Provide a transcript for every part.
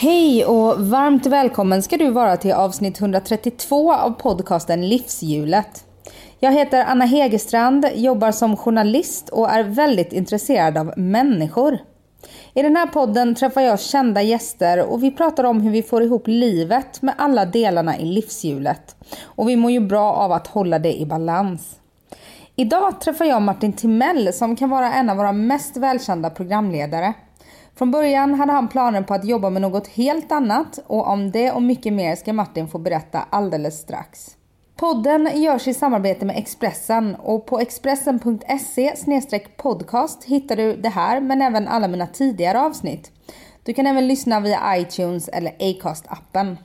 Hej och varmt välkommen ska du vara till avsnitt 132 av podcasten Livshjulet. Jag heter Anna Hegerstrand, jobbar som journalist och är väldigt intresserad av människor. I den här podden träffar jag kända gäster och vi pratar om hur vi får ihop livet med alla delarna i livshjulet. Och vi mår ju bra av att hålla det i balans. Idag träffar jag Martin Timell som kan vara en av våra mest välkända programledare. Från början hade han planer på att jobba med något helt annat och om det och mycket mer ska Martin få berätta alldeles strax. Podden görs i samarbete med Expressen och på expressen.se podcast hittar du det här men även alla mina tidigare avsnitt. Du kan även lyssna via iTunes eller Acast-appen.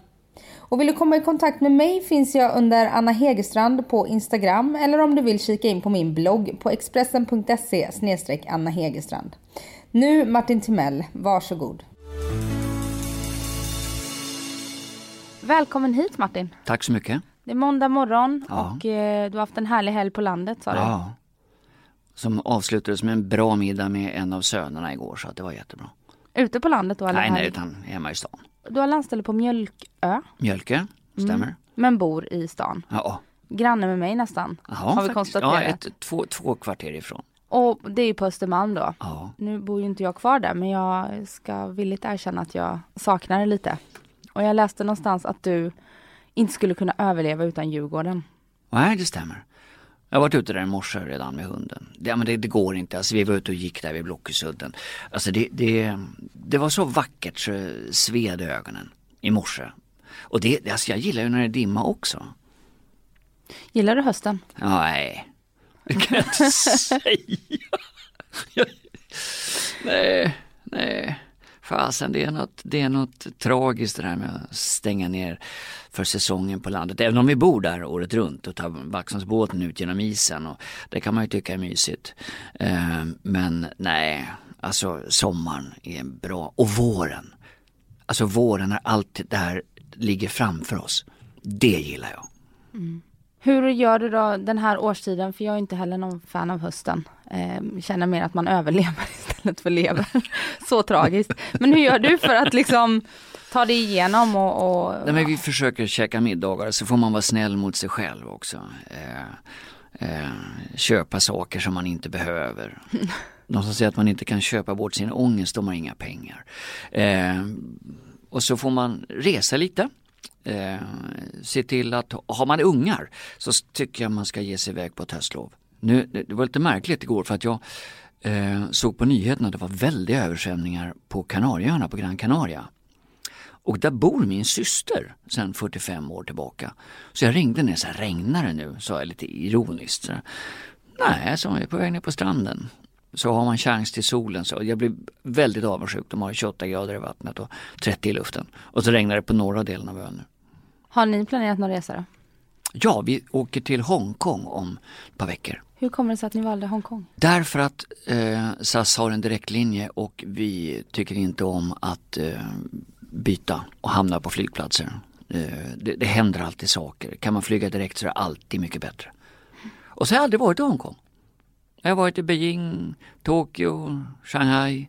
Och vill du komma i kontakt med mig finns jag under Anna Hegerstrand på Instagram eller om du vill kika in på min blogg på expressen.se Anna Hegerstrand. Nu Martin Timell, varsågod. Välkommen hit Martin. Tack så mycket. Det är måndag morgon ja. och eh, du har haft en härlig helg på landet sa du. Ja. Som avslutades med en bra middag med en av sönerna igår så att det var jättebra. Ute på landet då? Eller nej, nej, utan hemma i stan. Du har landställe på Mjölkö? Mjölkö, stämmer. Mm. Men bor i stan? Ja. Granne med mig nästan, Aha, har vi faktiskt. konstaterat. Ja, ett, två, två kvarter ifrån. Och det är ju på Östermalm då. Ja. Nu bor ju inte jag kvar där men jag ska villigt erkänna att jag saknar det lite. Och jag läste någonstans att du inte skulle kunna överleva utan Djurgården. Nej, det stämmer. Jag har varit ute där i morse redan med hunden. Det, men det, det går inte. Alltså, vi var ute och gick där vid Blockesudden. Alltså det, det, det var så vackert så sved ögonen i morse. Och det, alltså jag gillar ju när det är dimma också. Gillar du hösten? Nej, det kan jag inte säga. nej, nej. Fasen, det är, något, det är något tragiskt det här med att stänga ner för säsongen på landet. Även om vi bor där året runt och tar Vaxholmsbåten ut genom isen. Och det kan man ju tycka är mysigt. Eh, men nej, alltså sommaren är bra. Och våren. Alltså våren när allt det här ligger framför oss. Det gillar jag. Mm. Hur gör du då den här årstiden? För jag är inte heller någon fan av hösten. Eh, känner mer att man överlever istället för lever. Så tragiskt. Men hur gör du för att liksom ta dig igenom och... och... Nej, men vi försöker käka middagar så får man vara snäll mot sig själv också. Eh, eh, köpa saker som man inte behöver. De som säger att man inte kan köpa bort sin ångest, de har inga pengar. Eh, och så får man resa lite eh, se till att, har man ungar så tycker jag man ska ge sig iväg på ett höstlov. Nu, det var lite märkligt igår för att jag eh, såg på nyheterna att det var väldiga översvämningar på Kanarieöarna, på Gran Canaria. Och där bor min syster sedan 45 år tillbaka. Så jag ringde ner, så här, regnar det nu? sa jag lite ironiskt. Så, Nej, så jag är på väg ner på stranden. Så har man chans till solen. Så jag blir väldigt avundsjuk. De har 28 grader i vattnet och 30 i luften. Och så regnar det på norra delen av ön nu. Har ni planerat någon resa då? Ja, vi åker till Hongkong om ett par veckor. Hur kommer det sig att ni valde Hongkong? Därför att eh, SAS har en direktlinje och vi tycker inte om att eh, byta och hamna på flygplatser. Eh, det, det händer alltid saker. Kan man flyga direkt så är det alltid mycket bättre. Och så har jag aldrig varit i Hongkong. Jag har varit i Beijing, Tokyo, Shanghai,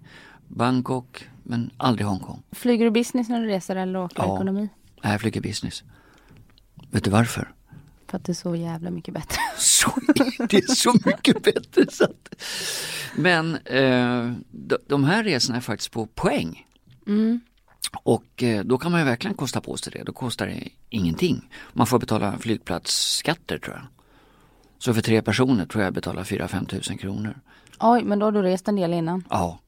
Bangkok men aldrig Hongkong. Flyger du business när du reser eller åker ja. ekonomi? Nej, jag flyger business. Vet du varför? För att det är så jävla mycket bättre. Så, det är så mycket bättre. Så att, men eh, de här resorna är faktiskt på poäng. Mm. Och eh, då kan man ju verkligen kosta på sig det. Då kostar det ingenting. Man får betala flygplatsskatter tror jag. Så för tre personer tror jag jag betalar 4-5 tusen kronor. Oj, men då har du rest en del innan? Ja.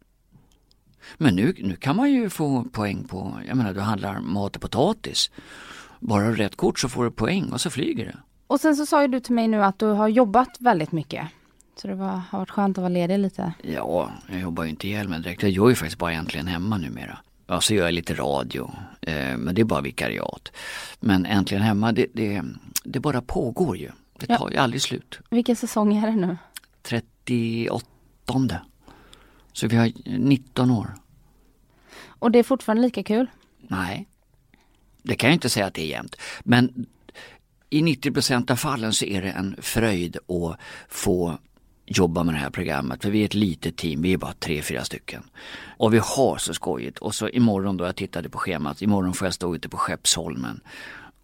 Men nu, nu kan man ju få poäng på, jag menar du handlar mat och potatis. Bara rätt kort så får du poäng och så flyger det. Och sen så sa ju du till mig nu att du har jobbat väldigt mycket. Så det var, har varit skönt att vara ledig lite. Ja, jag jobbar ju inte ihjäl mig direkt. Jag gör ju faktiskt bara egentligen hemma numera. ja, så gör jag lite radio. Eh, men det är bara vikariat. Men Äntligen Hemma, det, det, det bara pågår ju. Det tar ju aldrig slut. Vilken säsong är det nu? 38. Så vi har 19 år. Och det är fortfarande lika kul? Nej, det kan jag inte säga att det är jämnt. Men i 90 av fallen så är det en fröjd att få jobba med det här programmet. För vi är ett litet team, vi är bara tre, fyra stycken. Och vi har så skojigt. Och så imorgon då jag tittade på schemat, imorgon får jag stå ute på Skeppsholmen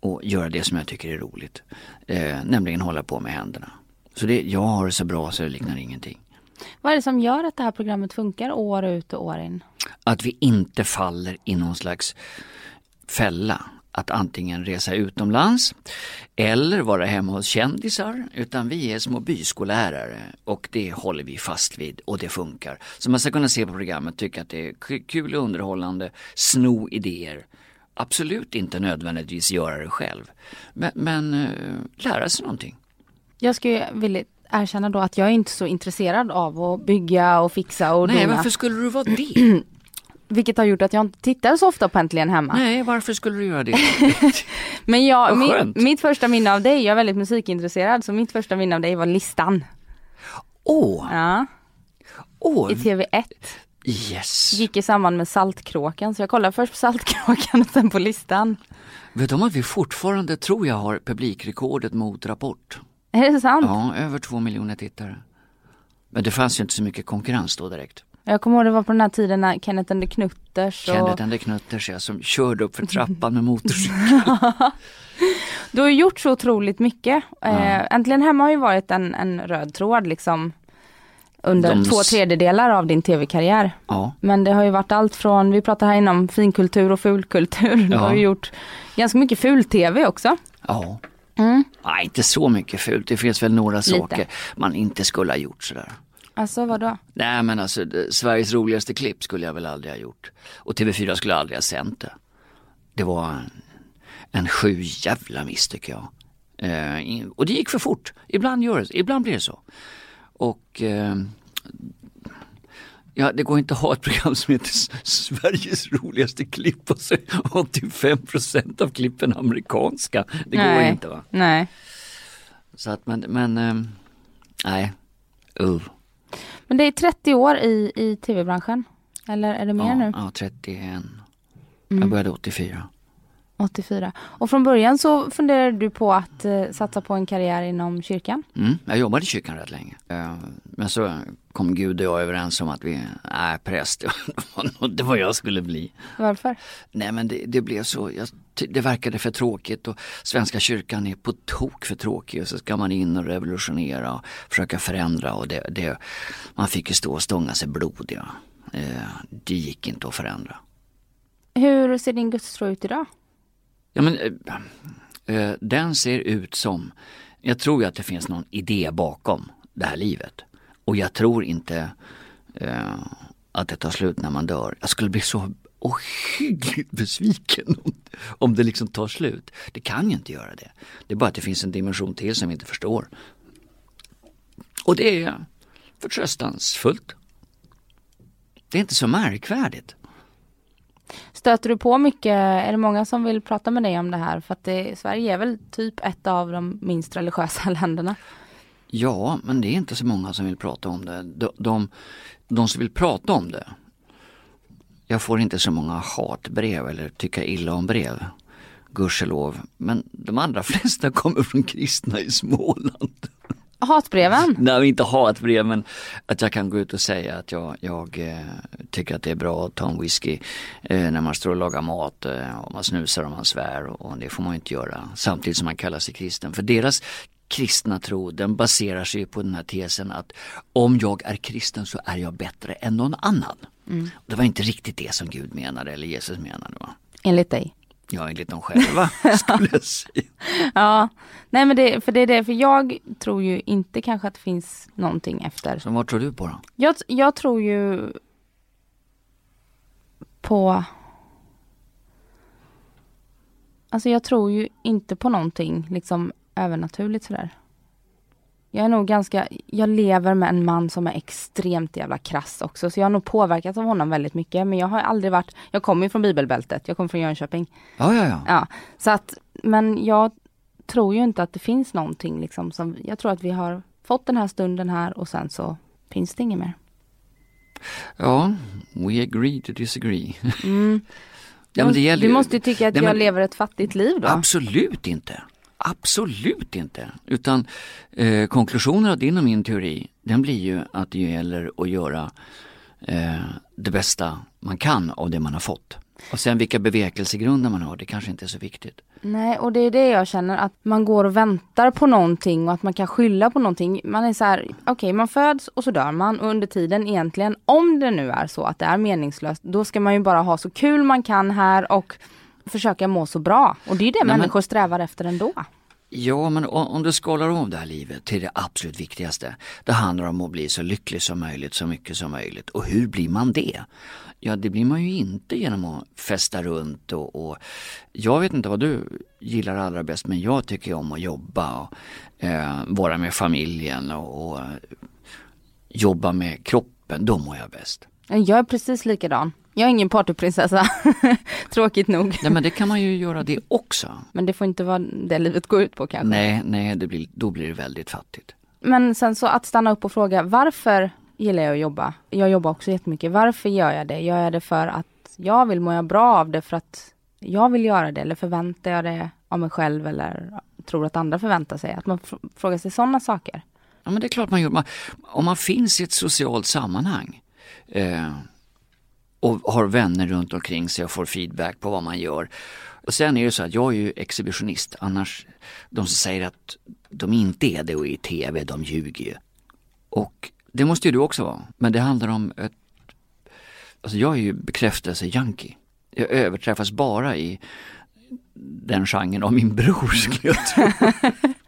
och göra det som jag tycker är roligt. Eh, nämligen hålla på med händerna. Så det, jag har det så bra så det liknar ingenting. Vad är det som gör att det här programmet funkar år ut och år in? Att vi inte faller i någon slags fälla att antingen resa utomlands eller vara hemma hos kändisar utan vi är små byskollärare och det håller vi fast vid och det funkar. Så man ska kunna se på programmet, tycka att det är kul och underhållande, sno idéer. Absolut inte nödvändigtvis göra det själv. Men, men uh, lära sig någonting. Jag skulle vilja erkänna då att jag är inte så intresserad av att bygga och fixa och Nej, dona. varför skulle du vara det? Vilket har gjort att jag inte tittar så ofta på Äntligen Hemma. Nej, varför skulle du göra det? Men jag, min, mitt första minne av dig, jag är väldigt musikintresserad, så mitt första minne av dig var Listan. Åh, Ja, åh, i TV1. yes. Gick i samband med Saltkråkan, så jag kollade först på Saltkråkan och sen på Listan. Vet du om att vi fortfarande tror jag har publikrekordet mot Rapport? Är det sant? Ja, över två miljoner tittare. Men det fanns ju inte så mycket konkurrens då direkt. Jag kommer ihåg det var på den här tiden när Kenneth and the Knutters och... Kenneth and the Knutters ja, som körde upp för trappan med motorcykel. Du har ju gjort så otroligt mycket. Ja. Eh, Äntligen Hemma har ju varit en, en röd tråd liksom under De- två tredjedelar av din tv-karriär. Ja, Men det har ju varit allt från, vi pratar här inom finkultur och fulkultur. Du Ja. har ju gjort ganska mycket ful-tv också. ja. Mm. Nej, inte så mycket fult. Det finns väl några saker man inte skulle ha gjort sådär. Alltså vadå? Nej men alltså Sveriges roligaste klipp skulle jag väl aldrig ha gjort. Och TV4 skulle aldrig ha sänt det. Det var en, en sju jävla miss tycker jag. Eh, och det gick för fort. Ibland gör det, ibland blir det så. Och eh, ja, det går inte att ha ett program som heter Sveriges roligaste klipp och så är 85% av klippen amerikanska. Det går Nej. inte va. Nej. Så att men, men eh, nej. Uh. Men det är 30 år i, i tv-branschen. Eller är det mer ja, nu? Ja, 31. Mm. Jag började 84. 84. Och från början så funderade du på att eh, satsa på en karriär inom kyrkan. Mm, jag jobbade i kyrkan rätt länge. Eh, Men så kom Gud och jag överens om att vi, nej präst, det var jag skulle bli. Varför? Nej men det, det blev så, jag, det verkade för tråkigt och Svenska kyrkan är på tok för tråkig och så ska man in och revolutionera och försöka förändra och det, det man fick ju stå och stånga sig blodiga. Eh, Det gick inte att förändra. Hur ser din gudstro ut idag? Ja, men, eh, eh, den ser ut som, jag tror ju att det finns någon idé bakom det här livet. Och jag tror inte eh, att det tar slut när man dör. Jag skulle bli så ohyggligt besviken om, om det liksom tar slut. Det kan ju inte göra det. Det är bara att det finns en dimension till som vi inte förstår. Och det är förtröstansfullt. Det är inte så märkvärdigt. Stöter du på mycket, är det många som vill prata med dig om det här? För att det, Sverige är väl typ ett av de minst religiösa länderna. Ja, men det är inte så många som vill prata om det. De, de, de som vill prata om det. Jag får inte så många hatbrev eller tycka illa om brev. Gudskelov. Men de allra flesta kommer från kristna i Småland. Hatbreven? Nej, inte hatbrev men att jag kan gå ut och säga att jag, jag eh, tycker att det är bra att ta en whisky eh, när man står och lagar mat eh, och man snusar och man svär och, och det får man inte göra samtidigt som man kallar sig kristen. För deras kristna tro den baserar sig på den här tesen att om jag är kristen så är jag bättre än någon annan. Det var inte riktigt det som Gud menade eller Jesus menade va? Enligt dig? Ja, enligt dem själva skulle jag säga. Ja, nej men det, för det är det, för jag tror ju inte kanske att det finns någonting efter. Så vad tror du på då? Jag, jag tror ju på Alltså jag tror ju inte på någonting liksom övernaturligt sådär. Jag är nog ganska, jag lever med en man som är extremt jävla krass också. Så jag har nog påverkats av honom väldigt mycket. Men jag har aldrig varit, jag kommer ju från bibelbältet, jag kommer från Jönköping. Ja, ja, ja. ja så att, men jag tror ju inte att det finns någonting liksom som, jag tror att vi har fått den här stunden här och sen så finns det inget mer. Ja, we agree to disagree. Mm. ja, men det gäller du måste ju tycka att nej, jag lever ett fattigt liv då? Absolut inte. Absolut inte. Utan eh, konklusionen av din och min teori, den blir ju att det gäller att göra eh, det bästa man kan av det man har fått. Och sen vilka bevekelsegrunder man har, det kanske inte är så viktigt. Nej, och det är det jag känner att man går och väntar på någonting och att man kan skylla på någonting. Man är så här, okej okay, man föds och så dör man och under tiden egentligen, om det nu är så att det är meningslöst, då ska man ju bara ha så kul man kan här och försöka må så bra. Och det är det Nej, människor men... strävar efter ändå. Ja, men om du skalar av det här livet till det absolut viktigaste. Det handlar om att bli så lycklig som möjligt, så mycket som möjligt. Och hur blir man det? Ja, det blir man ju inte genom att festa runt och, och jag vet inte vad du gillar allra bäst men jag tycker om att jobba och eh, vara med familjen och, och jobba med kroppen. Då mår jag bäst. Jag är precis likadan. Jag är ingen partyprinsessa, tråkigt nog. Nej men det kan man ju göra det också. Men det får inte vara det livet går ut på kanske? Nej, nej det blir, då blir det väldigt fattigt. Men sen så att stanna upp och fråga varför gillar jag att jobba? Jag jobbar också jättemycket. Varför gör jag det? Gör jag det för att jag vill må bra av det för att jag vill göra det eller förväntar jag det av mig själv eller tror att andra förväntar sig? Att man frågar sig sådana saker. Ja men det är klart man gör. om man finns i ett socialt sammanhang eh, och har vänner runt omkring sig och får feedback på vad man gör. Och sen är det så att jag är ju exhibitionist, annars de som säger att de inte är det och är i TV, de ljuger ju. Och det måste ju du också vara, men det handlar om ett... Alltså jag är ju bekräftelse-junkie. Jag överträffas bara i den genren av min bror skulle jag tro.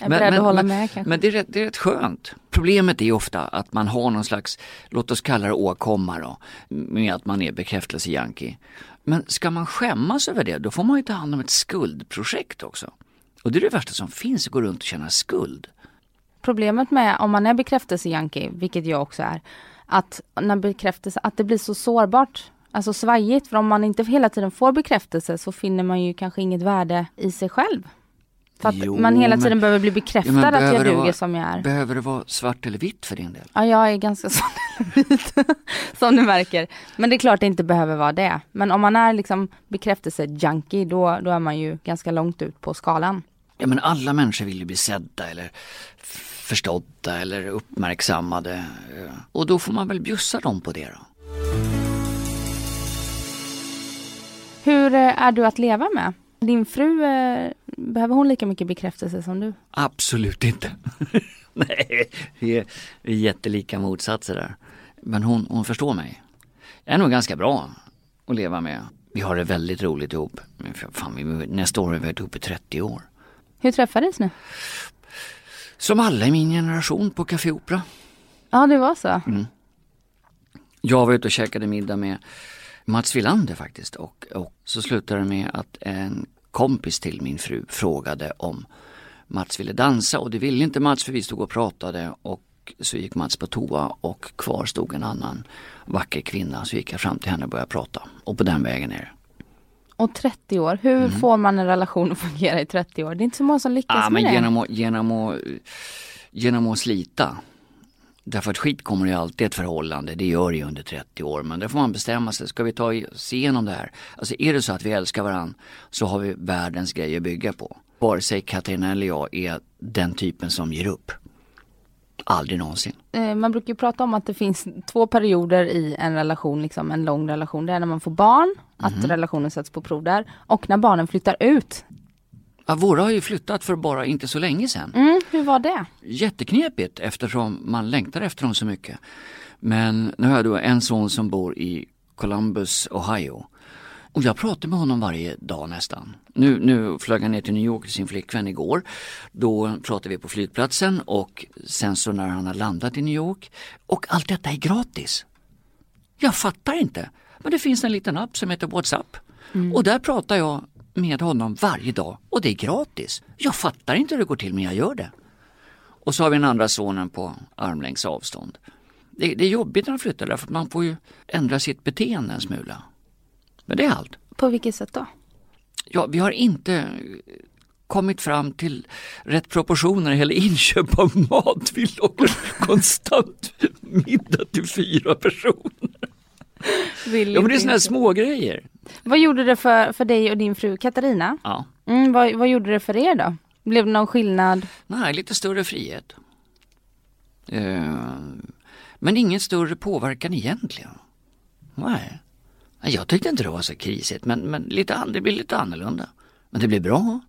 Jag är beredd att hålla med kanske. Men det är, rätt, det är rätt skönt. Problemet är ofta att man har någon slags, låt oss kalla det åkomma då, med att man är bekräftelse-junkie. Men ska man skämmas över det, då får man ju ta hand om ett skuldprojekt också. Och det är det värsta som finns, att gå runt och känna skuld. Problemet med om man är bekräftelse-junkie, vilket jag också är, att när bekräftelse, att det blir så sårbart, alltså svajigt. För om man inte hela tiden får bekräftelse så finner man ju kanske inget värde i sig själv. För att jo, man hela tiden men, behöver bli bekräftad ja, att jag duger vara, som jag är. Behöver det vara svart eller vitt för din del? Ja, jag är ganska svart eller vit. som du märker. Men det är klart det inte behöver vara det. Men om man är liksom bekräftelse-junkie då, då är man ju ganska långt ut på skalan. Ja men alla människor vill ju bli sedda eller förstådda eller uppmärksammade. Och då får man väl bjussa dem på det då. Hur eh, är du att leva med? Din fru, eh, behöver hon lika mycket bekräftelse som du? Absolut inte. Nej, vi är, vi är jättelika motsatser där. Men hon, hon förstår mig. Jag är nog ganska bra att leva med. Vi har det väldigt roligt ihop. Fan, vi, nästa år har vi varit ihop i 30 år. Hur träffades ni? Som alla i min generation på Café Opera. Ja, det var så? Mm. Jag var ute och käkade middag med Mats Wilander faktiskt och, och så slutade det med att en kompis till min fru frågade om Mats ville dansa och det ville inte Mats för vi stod och pratade och så gick Mats på toa och kvar stod en annan vacker kvinna så gick jag fram till henne och började prata och på den vägen är det. Och 30 år, hur mm. får man en relation att fungera i 30 år? Det är inte så många som lyckas ja, med men det. Genom att, genom, att, genom att slita. Därför att skit kommer ju alltid ett förhållande, det gör det ju under 30 år. Men då får man bestämma sig, ska vi ta oss igenom det här? Alltså är det så att vi älskar varandra så har vi världens grej att bygga på. Vare sig Katarina eller jag är den typen som ger upp. Aldrig någonsin. Eh, man brukar ju prata om att det finns två perioder i en relation, liksom en lång relation. Det är när man får barn, att mm. relationen sätts på prov där. Och när barnen flyttar ut. Ja, våra har ju flyttat för bara inte så länge sedan. Mm, hur var det? Jätteknepigt eftersom man längtar efter dem så mycket. Men nu har jag då en son som bor i Columbus, Ohio. Och jag pratar med honom varje dag nästan. Nu, nu flög han ner till New York till sin flickvän igår. Då pratade vi på flygplatsen och sen så när han har landat i New York. Och allt detta är gratis. Jag fattar inte. Men det finns en liten app som heter WhatsApp. Mm. Och där pratar jag med honom varje dag och det är gratis. Jag fattar inte hur det går till men jag gör det. Och så har vi den andra sonen på armlängds avstånd. Det, det är jobbigt när de flyttar därför att man får ju ändra sitt beteende en smula. Men det är allt. På vilket sätt då? Ja, vi har inte kommit fram till rätt proportioner gäller inköp av mat. Vi lagar konstant middag till fyra personer. Vill Ja men det är såna här inse. Vad gjorde det för, för dig och din fru Katarina? Ja. Mm, vad, vad gjorde det för er då? Blev det någon skillnad? Nej, lite större frihet. Eh, men ingen större påverkan egentligen. Nej. Jag tyckte inte det var så krisigt men, men lite, det blir lite annorlunda. Men det blir bra.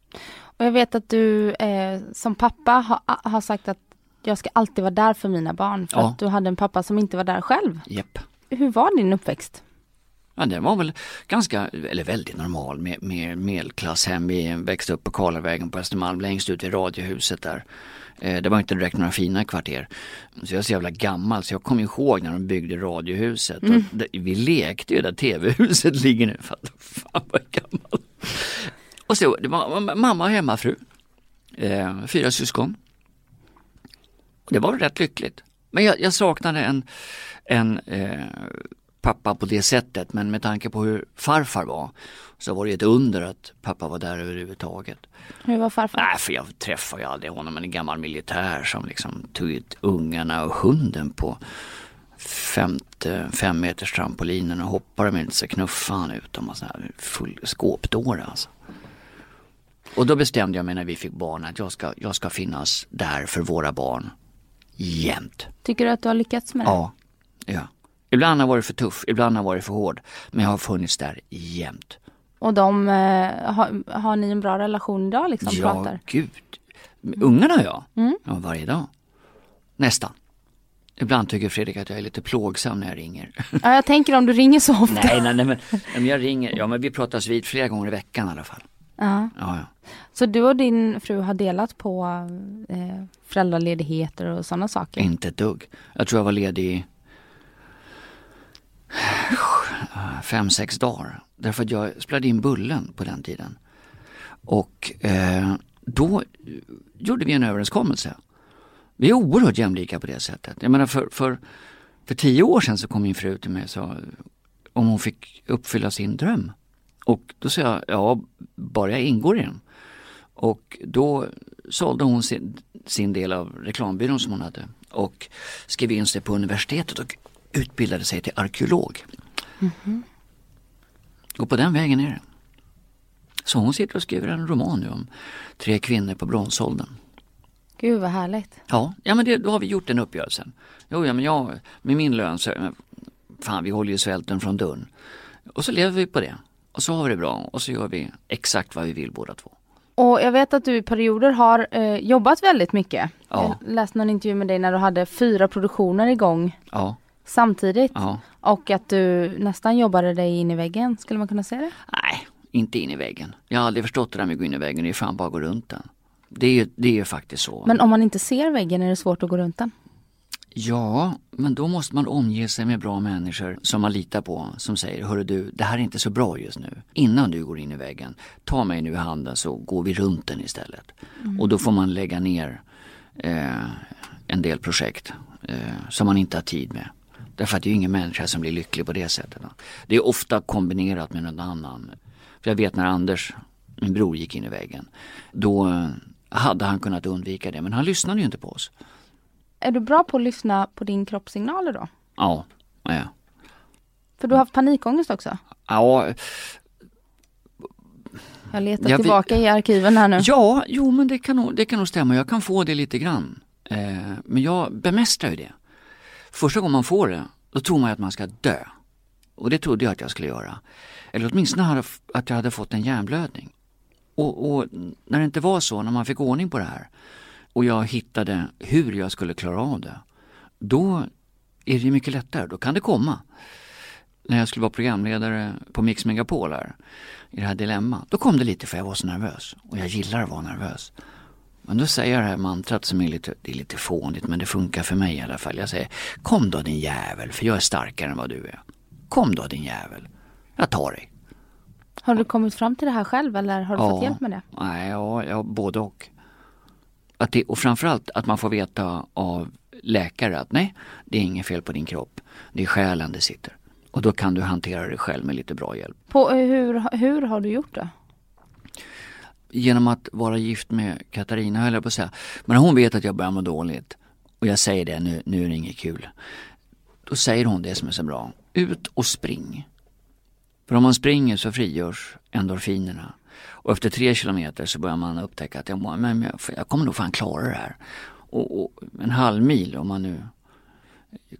Och jag vet att du eh, som pappa ha, har sagt att jag ska alltid vara där för mina barn. För Ja. att du hade en pappa som inte var där själv. Japp. Hur var din uppväxt? Ja, det var väl ganska, eller väldigt normal med, med medelklasshem. Vi växte upp på Karlavägen på Östermalm längst ut vid Radiohuset där. Eh, Det var inte direkt några fina kvarter. Så jag är så jävla gammal så jag kommer ihåg när de byggde Radiohuset. Och det, vi lekte ju där TV-huset ligger nu. För att, fan vad gammal. Och så, det var mamma och hemmafru. Eh, fyra syskon. Och det var rätt lyckligt. Men jag, jag saknade en, en eh, pappa på det sättet men med tanke på hur farfar var så var det ett under att pappa var där överhuvudtaget. Hur var farfar? Nej för jag träffade ju aldrig honom, men en gammal militär som liksom tog ut ungarna och hunden på femte, fem meters trampolinen och hoppade med så knuffade han ut dem och så här full skåpdåre alltså. Och då bestämde jag mig när vi fick barn att jag ska, jag ska finnas där för våra barn jämt. Tycker du att du har lyckats med det? Ja, ja. Ibland har jag varit för tuff, ibland har jag varit för hård. Men jag har funnits där jämt. Och de, eh, har, har ni en bra relation idag liksom? ja, Pratar? gud. Ungarna ja. Mm. ja. Varje dag. Nästan. Ibland tycker Fredrik att jag är lite plågsam när jag ringer. Ja, jag tänker om du ringer så ofta. nej, nej, nej men, men jag ringer. Ja, men vi pratas vid flera gånger i veckan i alla fall. Ja. Ja, ja. Så du och din fru har delat på eh, föräldraledigheter och sådana saker? Inte ett dugg. Jag tror jag var ledig fem, sex dagar. Därför att jag spelade in Bullen på den tiden. Och eh, då gjorde vi en överenskommelse. Vi är oerhört jämlika på det sättet. Jag menar för, för, för tio år sedan så kom min fru till mig och sa om hon fick uppfylla sin dröm. Och då sa jag, ja, bara jag ingår i den. Och då sålde hon sin, sin del av reklambyrån som hon hade och skrev in sig på universitetet och utbildade sig till arkeolog. Och på den vägen är det. Så hon sitter och skriver en roman nu om tre kvinnor på bronsåldern. Gud vad härligt. Ja, ja men det, då har vi gjort den uppgörelsen. Jo, ja men jag, med min lön så, fan vi håller ju svälten från dörren. Och så lever vi på det. Och så har vi det bra och så gör vi exakt vad vi vill båda två. Och jag vet att du i perioder har eh, jobbat väldigt mycket. Ja. Jag läste någon intervju med dig när du hade fyra produktioner igång Ja, samtidigt. ja. Och att du nästan jobbade dig in i väggen, skulle man kunna säga det? Nej, inte in i väggen. Jag har aldrig förstått det där med att gå in i väggen, det är fan bara att gå runt den. Det är ju, det är ju faktiskt så. Men om man inte ser väggen är det svårt att gå runt den. Ja, men då måste man omge sig med bra människor som man litar på. Som säger, hörru du, det här är inte så bra just nu. Innan du går in i väggen, ta mig nu i handen så går vi runt den istället. Och då får man lägga ner eh, en del projekt eh, som man inte har tid med. Därför att det är ju ingen människa som blir lycklig på det sättet. Det är ofta kombinerat med någon annan. För jag vet när Anders, min bror, gick in i väggen. Då eh, hade han kunnat undvika det, men han lyssnade ju inte på oss. Är du bra på att lyssna på din kroppssignaler då? Ja, ja. För du har haft panikångest också? Ja, Jag letar Jag tillbaka i arkiven här nu. ja jo men det kan, nog, det kan nog stämma. Jag kan få det lite grann. Eh, men jag bemästrar ju det. Första gången man får det, då tror man ju att man ska dö. Och det trodde jag att jag skulle göra. Eller åtminstone att jag hade fått en hjärnblödning. Och, och när det inte var så, när man fick ordning på det här och jag hittade hur jag skulle klara av det. Då är det ju mycket lättare, då kan det komma. När jag skulle vara programledare på Mix Megapol här, i det här dilemmat. då kom det lite för jag var så nervös. Och jag gillar att vara nervös. Men då säger jag det här mantrat som är lite, det är lite fånigt men det funkar för mig i alla fall. Jag säger Kom då din jävel, för jag är starkare än vad du är. Kom då din jävel. Jag tar dig. Har du kommit fram till det här själv eller har du fått hjälp med det? Nej, ja, ja, både och. Att det, och framförallt att man får veta av läkare att nej, det är inget fel på din kropp. Det är själen det sitter. Och då kan du hantera det själv med lite bra hjälp. På, hur, hur har du gjort det? Genom att vara gift med Katarina höll jag på att säga. Men hon vet att jag börjar må dåligt och jag säger det, nu, nu är det inget kul. Då säger hon det som är så bra. Ut och spring. För om man springer så frigörs endorfinerna. Och efter tre kilometer så börjar man upptäcka att jag, men jag, jag kommer nog fan klara det här. Och, och, en halv mil om man nu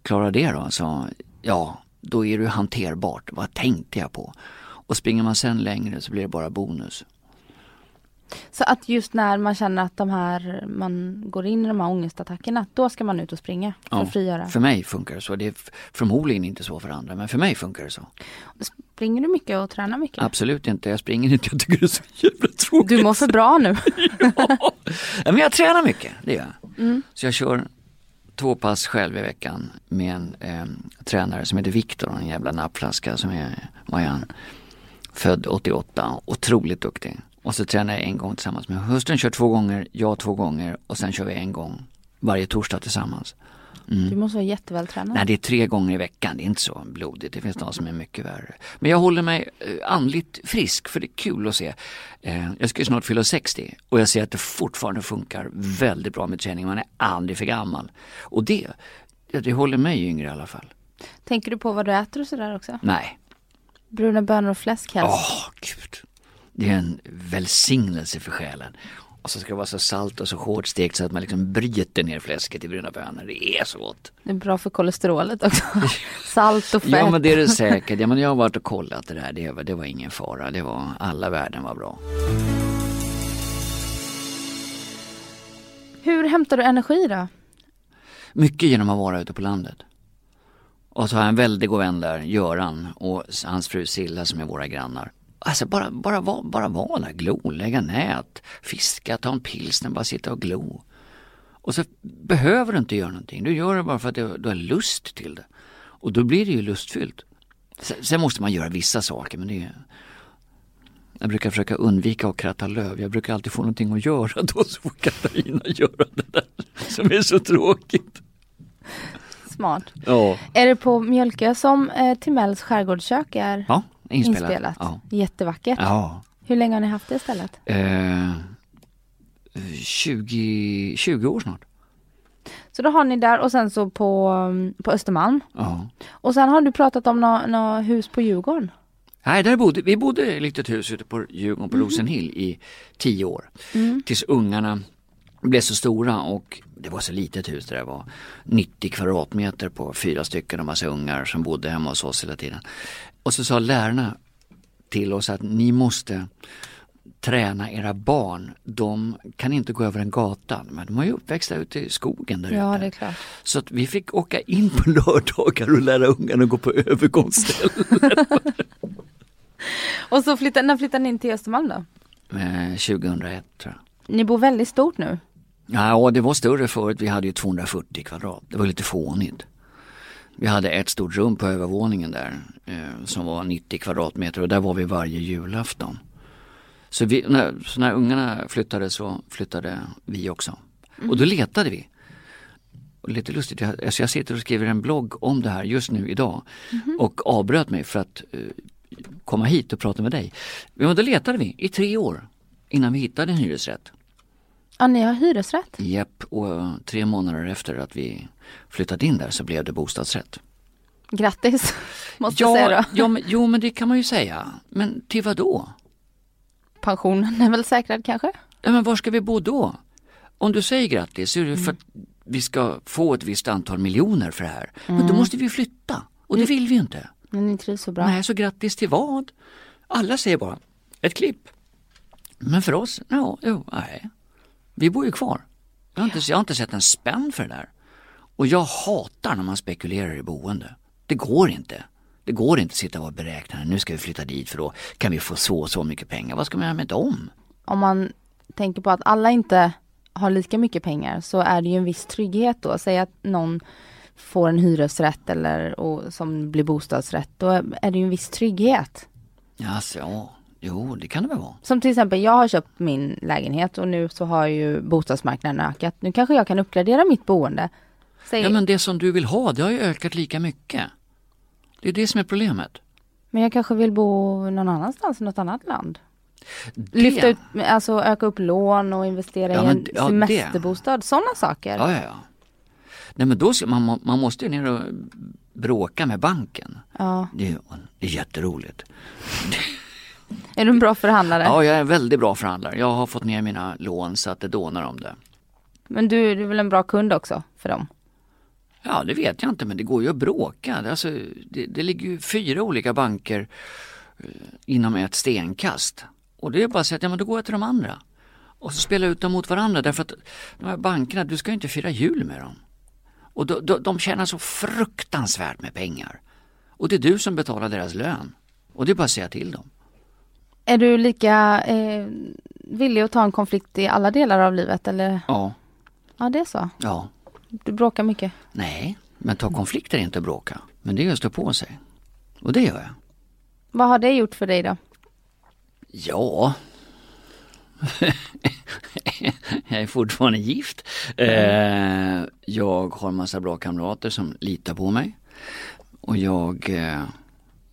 klarar det då, så ja, då är det hanterbart. Vad tänkte jag på? Och springer man sen längre så blir det bara bonus. Så att just när man känner att de här, man går in i de här ångestattackerna, då ska man ut och springa för ja, att frigöra? För mig funkar det så. Det är förmodligen inte så för andra, men för mig funkar det så. Springer du mycket och tränar mycket? Absolut inte. Jag springer inte. Jag tycker det är så jävla tråkigt. Du mår för bra nu. ja. men jag tränar mycket, det gör jag. Mm. Så jag kör två pass själv i veckan med en eh, tränare som heter Viktor, en jävla nappflaska som är, han, född 88, otroligt duktig. Och så tränar jag en gång tillsammans med hustrun, kör två gånger, jag två gånger och sen kör vi en gång varje torsdag tillsammans. Mm. Du måste vara jättevältränad. Nej, det är tre gånger i veckan. Det är inte så blodigt. Det finns de som är mycket värre. Men jag håller mig eh, andligt frisk för det är kul att se. Eh, jag ska ju snart fylla 60 och jag ser att det fortfarande funkar väldigt bra med träning. Man är aldrig för gammal. Och det, det håller mig yngre i alla fall. Tänker du på vad du äter och sådär också? Nej. Bruna bönor och fläsk helst? Åh, gud. Det är en välsignelse för själen. Och så ska det vara så salt och så hårt stekt så att man liksom bryter ner fläsket i bruna bönor. Det är så gott. Det är bra för kolesterolet också. Salt och fett. Ja men det är det säkert. Ja, men jag har varit och kollat det där. Det var, det var ingen fara. Det var, alla värden var bra. Hur hämtar du energi då? Mycket genom att vara ute på landet. Och så har jag en väldigt god vän där, Göran och hans fru Silla som är våra grannar. Alltså bara, bara, bara, bara vara glo, lägga nät, fiska, ta en pilsner, bara sitta och glo. Och så behöver du inte göra någonting, du gör det bara för att du, du har lust till det. Och då blir det ju lustfyllt. Sen måste man göra vissa saker men det är jag brukar försöka undvika att kratta löv. Jag brukar alltid få någonting att göra då så får Katarina göra det där som är så tråkigt. Smart. Ja. Är det på Mjölkö som eh, Timells skärgårdskök är? Ja, inspelat. inspelat. Ja. Jättevackert. Ja. Hur länge har ni haft det stället? Eh, 20, 20 år snart. Så då har ni där och sen så på, på Östermalm. Ja. Och sen har du pratat om något nå hus på Djurgården. Nej, där bodde, vi bodde i ett litet hus ute på Djurgården på mm. Rosenhill i tio år. Mm. Tills ungarna blev så stora och det var så litet hus det där var. 90 kvadratmeter på fyra stycken och massa ungar som bodde hemma hos oss hela tiden. Och så sa lärarna till oss att ni måste träna era barn. De kan inte gå över en gata, men de är ju uppväxta ute i skogen där ja, Det är klart. Så att vi fick åka in på lördagar och lära ungarna att gå på övergångsställen. och så flyttade, när flyttade ni in till Östermalm då? 2001 eh, tror jag. Ni bor väldigt stort nu? Ja, det var större förut. Vi hade ju 240 kvadrat. Det var lite fånigt. Vi hade ett stort rum på övervåningen där eh, som var 90 kvadratmeter och där var vi varje julafton. Så, vi, när, så när ungarna flyttade så flyttade vi också. Mm. Och då letade vi. Och lite lustigt, jag, alltså jag sitter och skriver en blogg om det här just nu idag mm. och avbröt mig för att eh, komma hit och prata med dig. Men då letade vi i tre år innan vi hittade en hyresrätt. Ja, ni har hyresrätt? Japp, och tre månader efter att vi flyttat in där så blev det bostadsrätt. Grattis, måste ja, jag säga då. Ja, men, jo, men det kan man ju säga. Men till vad då? Pensionen är väl säkrad kanske? Ja, men var ska vi bo då? Om du säger grattis så är det för att vi ska få ett visst antal miljoner för det här. Mm. Men då måste vi flytta och det vill vi inte. Men ni trivs så bra. Nej, så grattis till vad? Alla säger bara ett klipp. Men för oss, ja, jo, nej. Vi bor ju kvar. Jag har, inte, jag har inte sett en spänn för det där. Och jag hatar när man spekulerar i boende. Det går inte. Det går inte att sitta och beräkna, nu ska vi flytta dit för då kan vi få så och så mycket pengar. Vad ska man göra med dem? Om man tänker på att alla inte har lika mycket pengar så är det ju en viss trygghet då. Säg att någon får en hyresrätt eller och, som blir bostadsrätt, då är det ju en viss trygghet. Ja, Jo, det kan det väl vara. Som till exempel, jag har köpt min lägenhet och nu så har ju bostadsmarknaden ökat. Nu kanske jag kan uppgradera mitt boende. Säg, Ja, men det som du vill ha, det har ju ökat lika mycket. Det är det som är problemet. men jag kanske vill bo någon annanstans i något annat land. Det- Lyfta ut, alltså öka upp lån och investera Ja, i men en d- ja, det. semesterbostad. Sådana saker. Ja, ja, ja. Nej, men då ska, man, man måste ju ner och bråka med banken. Ja. Det är, det är jätteroligt. Är du en bra förhandlare? Ja, jag är en väldigt bra förhandlare. Jag har fått ner mina lån så att det dånar om det. Men du, du är väl en bra kund också för dem? Ja, det vet jag inte, men det går ju att bråka. Det, Alltså, det, det ligger ju fyra olika banker eh, inom ett stenkast. Och det är bara att säga att ja, men då går jag till de andra. Och så spela ut dem mot varandra därför att de här bankerna, du ska ju inte fira jul med dem. Och de, de, de tjänar så fruktansvärt med pengar. Och det är du som betalar deras lön. Och det är bara att säga till dem. Är du lika eh, villig att ta en konflikt i alla delar av livet eller? Ja, Ja, det är så. ja, Du bråkar mycket. nej, men ta konflikter är inte att bråka. Men det är att stå på sig. Och det gör jag. Vad har det gjort för dig då? Ja. jag är fortfarande gift. Eh, jag har en massa bra kamrater som litar på mig. Och jag eh,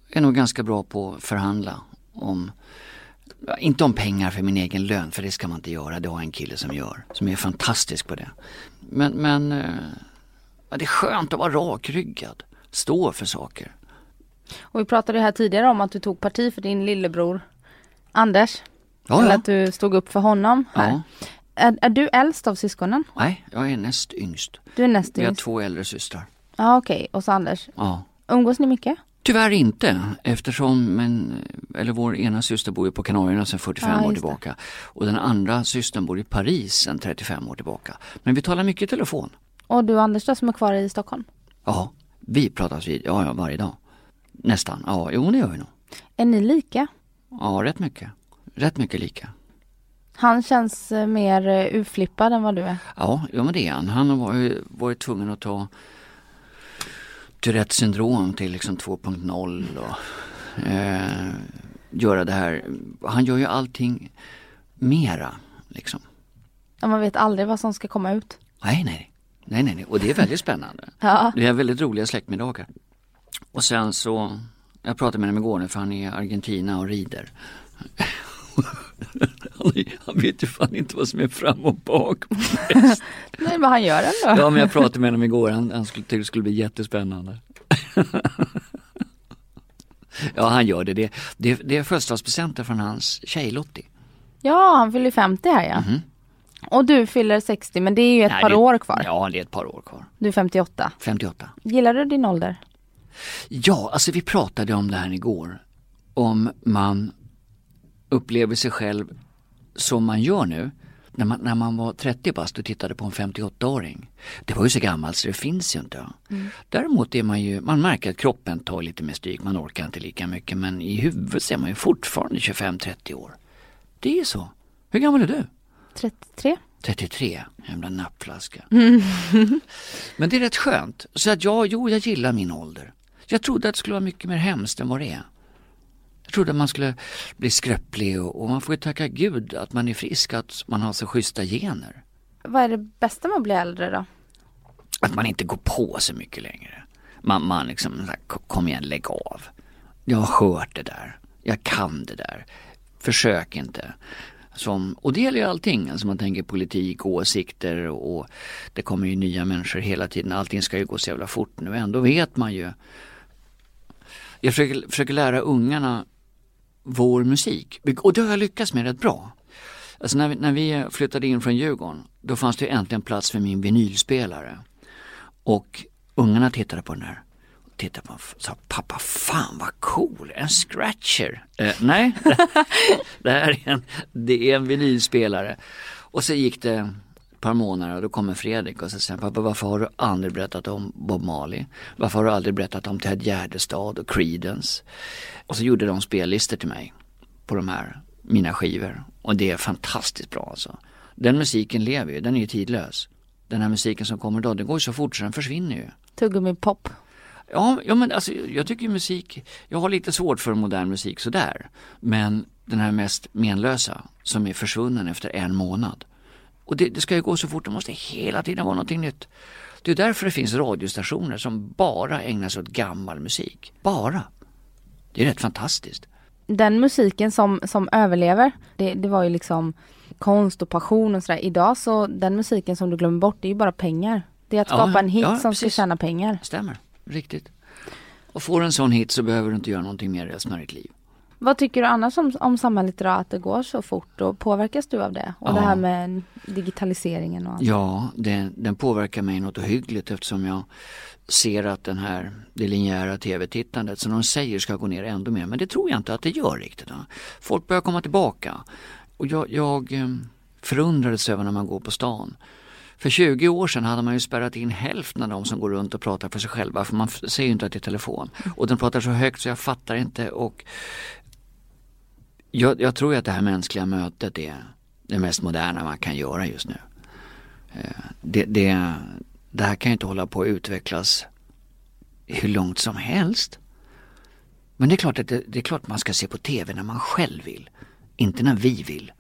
är nog ganska bra på att förhandla om inte om pengar för min egen lön, för det ska man inte göra. Det har en kille som gör, som är fantastisk på det. Men, men eh, det är skönt att vara rakryggad, stå för saker. Och vi pratade här tidigare om att du tog parti för din lillebror Anders. Ja, Eller ja. att du stod upp för honom här. ja. Är, är du äldst av syskonen? Nej, jag är näst yngst. Du är näst Vi har yngst. två äldre systrar. Ja okej, och så Anders. Ja. Umgås ni mycket? Tyvärr inte eftersom men, eller vår ena syster bor ju på Kanarierna sedan 45 Ja, år tillbaka. Och den andra systern bor i Paris sedan 35 år tillbaka. Men vi talar mycket i telefon. Och du och Anders då som är kvar i Stockholm? Ja, vi pratas vid, ja, ja varje dag. Nästan, ja jo det gör vi nog. Är ni lika? Ja, rätt mycket. Rätt mycket lika. Han känns eh, mer eh, urflippad än vad du är. Ja, ja men det är han. Han har varit, varit tvungen att ta Tourettes syndrom till liksom 2.0 och eh, göra det här. Han gör ju allting mera liksom. Ja, man vet aldrig vad som ska komma ut. Nej, nej, nej, nej, nej. och det är väldigt spännande. Ja. Vi har väldigt roliga släktmiddagar. Och sen så, jag pratade med honom igår nu för han är i Argentina och rider. är- han vet ju fan inte vad som är fram och bak. Nej men han gör ändå. Ja men jag pratade med honom igår, han, han skulle, tyckte det skulle bli jättespännande. ja han gör det, det, det, det är födelsedagspresenter från hans tjej Lottie. Ja, han fyller 50 här ja. Och du fyller 60 men det är ju ett. Nej, par det- år kvar. Ja det är ett par år kvar, Du är 58. 58. Gillar du din ålder? Ja, alltså vi pratade om det här igår. Om man upplever sig själv som man gör nu. När man, när man var 30 bast och tittade på en 58-åring. Det var ju så gammalt så det finns ju inte. Däremot är man ju, man märker att kroppen tar lite mer stryk, man orkar inte lika mycket. Men i huvudet så är man ju fortfarande 25-30 år. Det är så. Hur gammal är du? 33? 33, jävla nappflaska. Men det är rätt skönt. Så att ja, jo, jag gillar min ålder. Jag trodde att det skulle vara mycket mer hemskt än vad det är. Jag trodde att man skulle bli skröplig och, och man får ju tacka gud att man är frisk, att man har så schyssta gener. Vad är det bästa med att bli äldre då? Att man inte går på så mycket längre. Man, man liksom, så här, "K- kom igen, lägg av. Jag har hört det där. Jag kan det där. Försök inte. Som, och det gäller ju allting, alltså man tänker politik, åsikter och, och det kommer ju nya människor hela tiden. Allting ska ju gå så jävla fort nu. Ändå vet man ju. Jag försöker, försöker lära ungarna vår musik. Och det har jag lyckats med rätt bra. Alltså när vi, när vi flyttade in från Djurgården, då fanns det äntligen plats för min vinylspelare. Och ungarna tittade på den här. Tittade på den och sa, pappa fan vad cool, en scratcher. Eh, nej, det här är en, det är en vinylspelare. Och så gick det par månader och då kommer Fredrik och så säger pappa varför har du aldrig berättat om Bob Marley? Varför har du aldrig berättat om Ted Gärdestad och Creedence? Och så gjorde de spellistor till mig på de här, mina skivor. Och det är fantastiskt bra alltså. Den musiken lever ju, den är ju tidlös. Den här musiken som kommer idag, den går ju så fort så den försvinner ju. Tuggummi pop. Ja, ja men alltså jag tycker ju musik, jag har lite svårt för modern musik sådär. Men den här mest menlösa som är försvunnen efter en månad. Och det, det ska ju gå så fort, det måste hela tiden vara någonting nytt. Det är därför det finns radiostationer som bara ägnar sig åt gammal musik. Bara. Det är rätt fantastiskt. Den musiken som, som överlever, det, det var ju liksom konst och passion och sådär. Idag så, den musiken som du glömmer bort, det är ju bara pengar. Det är att skapa Ja, en hit ja, som precis. ska tjäna pengar. Stämmer, riktigt. Och får en sån hit så behöver du inte göra någonting mer resten av ditt liv. Vad tycker du annars om, om samhället idag, att det går så fort och påverkas du av det? Och Ja. det här med digitaliseringen och allt. Ja, den, den påverkar mig något ohyggligt eftersom jag ser att den här, det linjära tv-tittandet som de säger ska gå ner ändå mer. Men det tror jag inte att det gör riktigt. Folk börjar komma tillbaka. Och jag, jag eh, förundrades över när man går på stan. För 20 år sedan hade man ju spärrat in hälften av de som går runt och pratar för sig själva för man ser ju inte att det är telefon. Och den pratar så högt så jag fattar inte och jag, jag tror ju att det här mänskliga mötet är det mest moderna man kan göra just nu. Eh, det, det, det här kan ju inte hålla på att utvecklas hur långt som helst. Men det är klart att det, det är klart man ska se på TV när man själv vill. Inte när vi vill.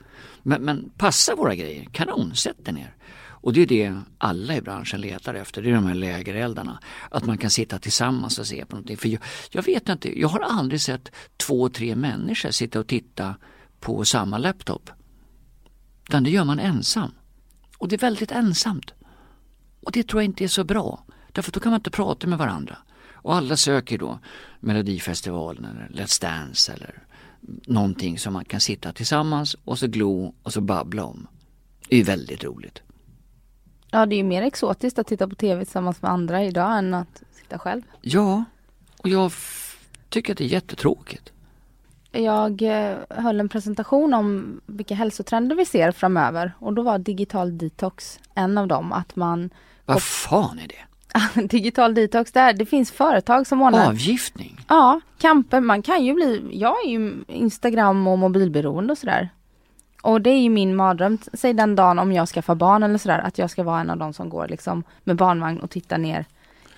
Men, men passa våra grejer, kanon, sätt dig ner. Och det är det alla i branschen letar efter, det är de här lägereldarna. Att man kan sitta tillsammans och se på någonting. För jag, jag vet inte, jag har aldrig sett två, tre människor sitta och titta på samma laptop. Utan det gör man ensam. Och det är väldigt ensamt. Och det tror jag inte är så bra. Därför då kan man inte prata med varandra. Och alla söker då Melodifestivalen eller Let's Dance eller någonting som man kan sitta tillsammans och så glo och så babbla om. Det är ju väldigt roligt. Ja, det är ju mer exotiskt att titta på tv tillsammans med andra idag än att sitta själv. Ja, och jag tycker att det är jättetråkigt. Jag eh, höll en presentation om vilka hälsotrender vi ser framöver och då var digital detox en av dem. Att man, Vad fan är det? digital detox, där, det finns företag som ordnar Avgiftning? Ja, kamper. Man kan ju bli, jag är ju Instagram och mobilberoende och sådär. Och det är ju min mardröm, säg den dagen om jag skaffar barn eller sådär, att jag ska vara en av de som går liksom med barnvagn och tittar ner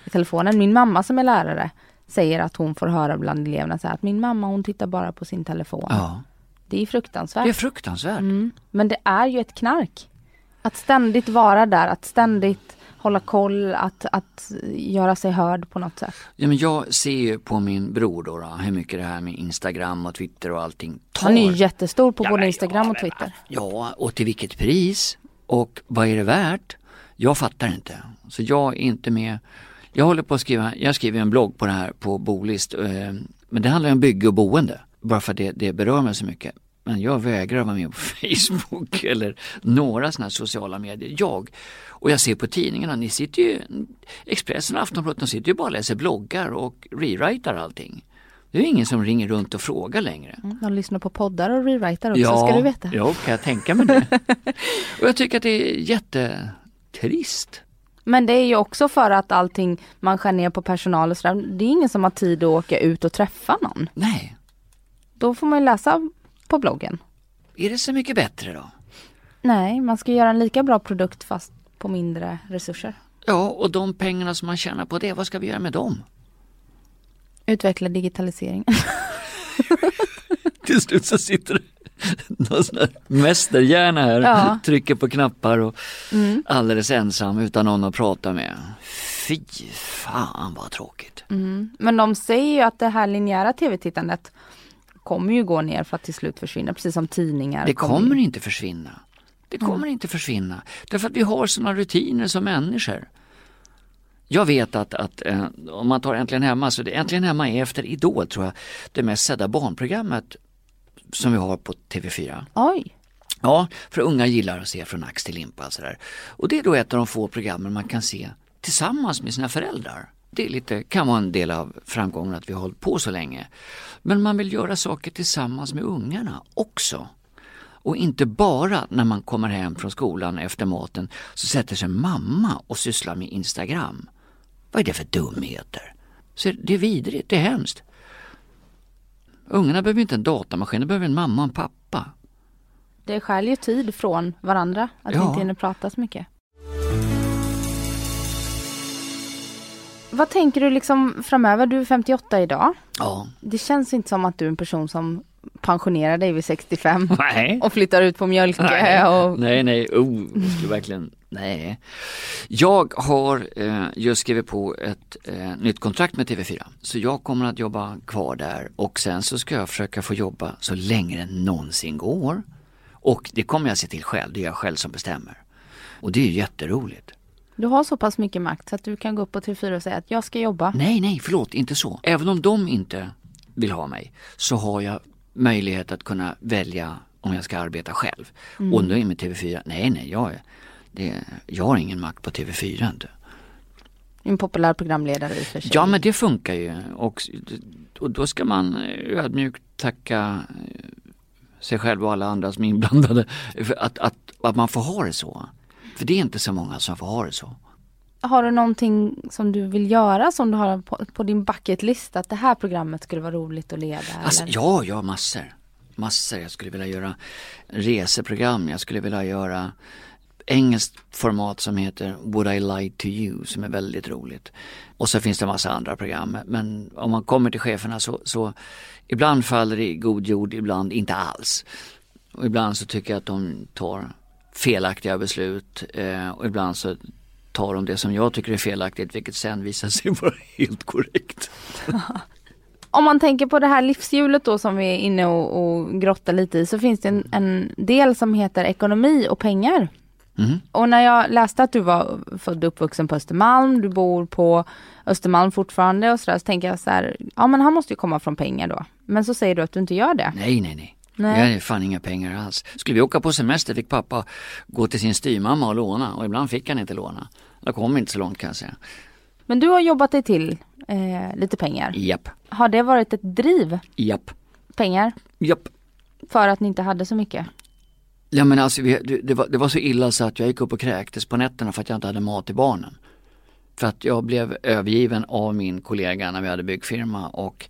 i telefonen. Min mamma som är lärare säger att hon får höra bland eleverna så här, att min mamma hon tittar bara på sin telefon. Ja, Det är fruktansvärt. det är fruktansvärt. Mm. Men det är ju ett knark. Att ständigt vara där, att ständigt hålla koll, att, att göra sig hörd på något sätt. Ja, men jag ser ju på min bror då, då hur mycket det här med Instagram och Twitter och allting tar. Han är ju jättestor på Ja, både Instagram och ja, men- Twitter. Ja, och till vilket pris? Och vad är det värt? Jag fattar inte. Så jag är inte med. Jag håller på att skriva, jag skriver en blogg på det här på Bolist. eh, Men det handlar om bygge och boende. Bara för att det, det berör mig så mycket. Men jag vägrar vara med på Facebook eller några sådana här sociala medier. Jag. Och jag ser på tidningarna, ni sitter ju, Expressen och Aftonbladet, de sitter ju bara och läser bloggar och rewritar allting. Det är ingen som ringer runt och frågar längre. Mm, De lyssnar på poddar och rewritar också, ska du veta. Ja, kan jag tänka mig det. och jag tycker att det är jättetrist. Men det är ju också för att allting, man skär ner på personal och sådär. Det är ingen som har tid att åka ut och träffa någon. Nej, Då får man ju läsa på bloggen. är det så mycket bättre då? Nej, man ska göra en lika bra produkt fast på mindre resurser. Ja, och de pengarna som man tjänar på det, vad ska vi göra med dem? Utveckla digitalisering. Till slut så sitter det någon sån här mästerhjärna här, Ja. trycker på knappar och Mm. alldeles ensam utan någon att prata med. Fy fan vad tråkigt. Mm. Men de säger ju att det här linjära tv-tittandet kommer ju gå ner för att till slut försvinna, precis som tidningar. Det kommer kommer inte försvinna. Det kommer inte försvinna. Därför att vi har sådana rutiner som människor. Jag vet att, att eh, om man tar Äntligen Hemma, så det, Äntligen Hemma är efter Idol tror jag det mest sedda barnprogrammet som vi har på TV4. Oj, Ja, för unga gillar att se från ax till limpa och sådär. Och det är då ett av de få programmen man kan se tillsammans med sina föräldrar. Det är lite, kan vara en del av framgången att vi har hållit på så länge. Men man vill göra saker tillsammans med ungarna också. Och inte bara när man kommer hem från skolan efter maten så sätter sig mamma och sysslar med Instagram. Vad är det för dumheter? Så det är vidrigt, det är hemskt. Ungarna behöver inte en datamaskin, de behöver en mamma och en pappa. det skär ju tid från varandra, att vi Ja. inte hinner prata så mycket. Vad tänker du liksom framöver? Du är 58 idag. Ja, Det känns inte som att du är en person som pensionerar dig vid 65 Nej. och flyttar ut på Mjölkö Nej, och nej, nej, oh, jag skulle verkligen, nej. Jag har eh, just skrivit på ett eh, nytt kontrakt med TV4. Så jag kommer att jobba kvar där och sen så ska jag försöka få jobba så länge det någonsin går. Och det kommer jag se till själv, det är jag själv som bestämmer. Och det är jätteroligt. Du har så pass mycket makt så att du kan gå upp på TV4 och säga att jag ska jobba. Nej, nej, förlåt, inte så. Även om de inte vill ha mig så har jag möjlighet att kunna välja om jag ska arbeta själv. Mm. Och då är med TV4, nej, nej, jag, är, det, jag har ingen makt på TV4 inte. En populär programledare i och för sig. Ja, men det funkar ju och, och då ska man ödmjukt tacka eh, sig själv och alla andra som är inblandade att, att, att man får ha det så. För det är inte så många som får ha det så. Har du någonting som du vill göra som du har på, på din bucket list att det här programmet skulle vara roligt att leda? Alltså, ja, ja, massor. Massor. Jag skulle vilja göra reseprogram. Jag skulle vilja göra engelskt format som heter Would I Lie To You som är väldigt roligt. Och så finns det en massa andra program. Men om man kommer till cheferna så, så ibland faller det i god jord, ibland inte alls. Och ibland så tycker jag att de tar felaktiga beslut eh, och ibland så tar de det som jag tycker är felaktigt vilket sen visar sig vara helt korrekt. Om man tänker på det här livshjulet då som vi är inne och, och grottar lite i så finns det en, en del som heter ekonomi och pengar. Mm. Och när jag läste att du var född och uppvuxen på Östermalm, du bor på Östermalm fortfarande och sådär så tänker jag så här, ja men han måste ju komma från pengar då. Men så säger du att du inte gör det. Nej, nej, nej. Nej. Jag hade fan inga pengar alls. Skulle vi åka på semester fick pappa gå till sin styrmamma och låna och ibland fick han inte låna. Jag kom inte så långt kan jag säga. Men du har jobbat dig till eh, lite pengar. Japp, Har det varit ett driv, japp, pengar, japp. för att ni inte hade så mycket? Ja men alltså vi, det, det, var, det var så illa så att jag gick upp och kräktes på nätterna för att jag inte hade mat till barnen. För att jag blev övergiven av min kollega när vi hade byggfirma och